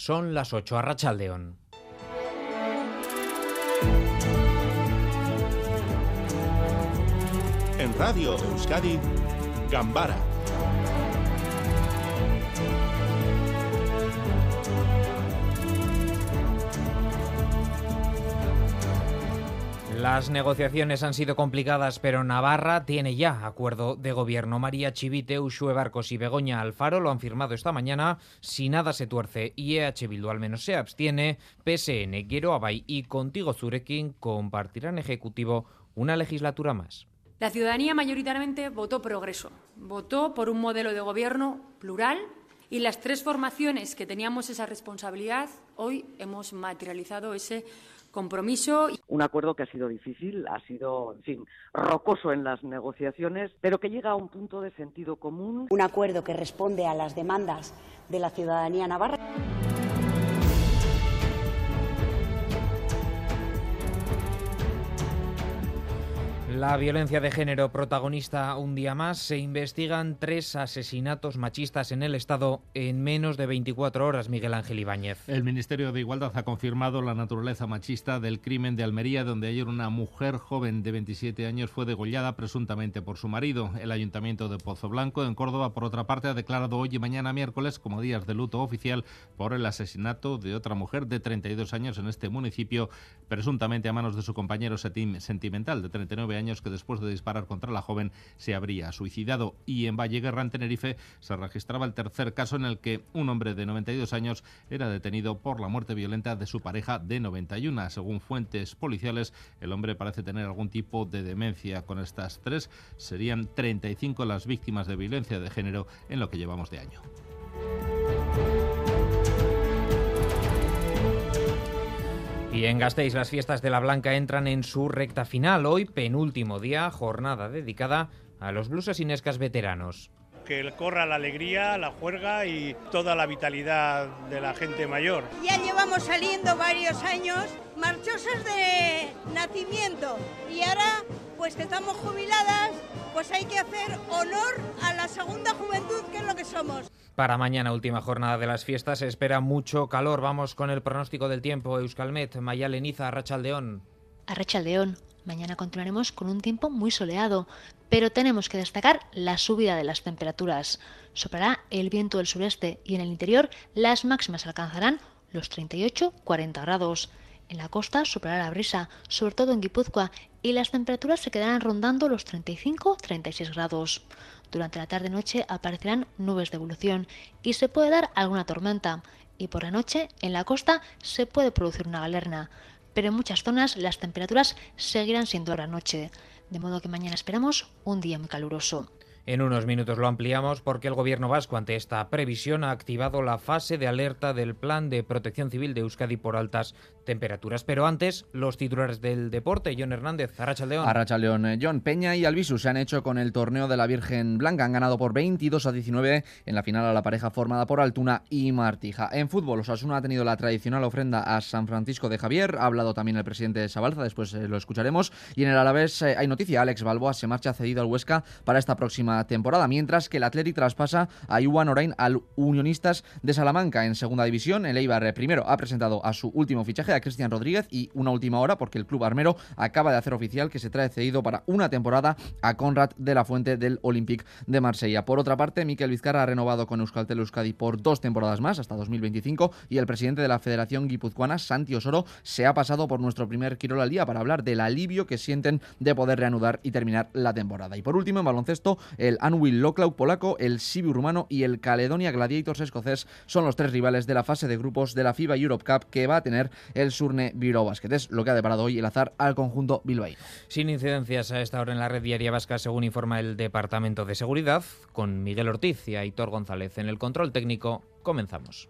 Son las 8 a Rachaldeón. En Radio Euskadi, Gambara Las negociaciones han sido complicadas, pero Navarra tiene ya acuerdo de gobierno. María Chivite, Ushue Barcos y Begoña Alfaro lo han firmado esta mañana. Si nada se tuerce y EH Bildu al menos se abstiene, PSN, Quiero Abay y Contigo Zurekin compartirán ejecutivo una legislatura más. La ciudadanía mayoritariamente votó progreso, votó por un modelo de gobierno plural y las tres formaciones que teníamos esa responsabilidad hoy hemos materializado ese compromiso. Un acuerdo que ha sido difícil, ha sido, en fin, rocoso en las negociaciones, pero que llega a un punto de sentido común. Un acuerdo que responde a las demandas de la ciudadanía navarra. La violencia de género protagonista un día más. Se investigan tres asesinatos machistas en el Estado en menos de 24 horas, Miguel Ángel Ibáñez. El Ministerio de Igualdad ha confirmado la naturaleza machista del crimen de Almería, donde ayer una mujer joven de 27 años fue degollada presuntamente por su marido. El Ayuntamiento de Pozo Blanco, en Córdoba, por otra parte, ha declarado hoy y mañana miércoles como días de luto oficial por el asesinato de otra mujer de 32 años en este municipio, presuntamente a manos de su compañero sentimental de 39 años años que después de disparar contra la joven se habría suicidado. Y en Valle Guerra, en Tenerife, se registraba el tercer caso en el que un hombre de 92 años era detenido por la muerte violenta de su pareja de 91. Según fuentes policiales, el hombre parece tener algún tipo de demencia. Con estas tres serían 35 las víctimas de violencia de género en lo que llevamos de año. Y en las fiestas de la Blanca entran en su recta final. Hoy, penúltimo día, jornada dedicada a los blusesinescas veteranos. Que corra la alegría, la juerga y toda la vitalidad de la gente mayor. Ya llevamos saliendo varios años marchosas de nacimiento y ahora pues que estamos jubiladas, pues hay que hacer honor a la segunda juventud que es lo que somos. Para mañana, última jornada de las fiestas, se espera mucho calor. Vamos con el pronóstico del tiempo. Euskalmet, Mayaleniza, Arrachaldeón. Arrachaldeón. Mañana continuaremos con un tiempo muy soleado, pero tenemos que destacar la subida de las temperaturas. Soplará el viento del sureste y en el interior las máximas alcanzarán los 38-40 grados. En la costa soplará la brisa, sobre todo en Guipúzcoa, y las temperaturas se quedarán rondando los 35-36 grados. Durante la tarde-noche aparecerán nubes de evolución y se puede dar alguna tormenta. Y por la noche, en la costa, se puede producir una galerna. Pero en muchas zonas las temperaturas seguirán siendo a la noche. De modo que mañana esperamos un día muy caluroso. En unos minutos lo ampliamos porque el gobierno vasco ante esta previsión ha activado la fase de alerta del plan de protección civil de Euskadi por altas temperaturas. Pero antes, los titulares del deporte. John Hernández, Arracha León. Arracha León. Eh, John Peña y Albisu se han hecho con el torneo de la Virgen Blanca. Han ganado por 22 a 19 en la final a la pareja formada por Altuna y Martija. En fútbol, Osasuna ha tenido la tradicional ofrenda a San Francisco de Javier. Ha hablado también el presidente de Sabalza, después eh, lo escucharemos. Y en el Alavés eh, hay noticia. Alex Balboa se marcha cedido al Huesca para esta próxima temporada, mientras que el Athletic traspasa a Iwan Orain al Unionistas de Salamanca en segunda división. El Eibar primero ha presentado a su último fichaje, a Cristian Rodríguez, y una última hora porque el club armero acaba de hacer oficial que se trae cedido para una temporada a Conrad de la Fuente del Olympique de Marsella. Por otra parte, Miquel Vizcarra ha renovado con Euskaltel Euskadi por dos temporadas más, hasta 2025, y el presidente de la Federación Guipuzcoana, Santi Osoro, se ha pasado por nuestro primer Quirol al día para hablar del alivio que sienten de poder reanudar y terminar la temporada. Y por último, en baloncesto, el Anwil Loklau polaco, el Sibiu rumano y el Caledonia Gladiators escocés son los tres rivales de la fase de grupos de la FIBA Europe Cup que va a tener el Surne Biro Basket. Es lo que ha deparado hoy el azar al conjunto bilbaíno. Sin incidencias a esta hora en la red diaria vasca, según informa el Departamento de Seguridad, con Miguel Ortiz y Aitor González en el control técnico, comenzamos.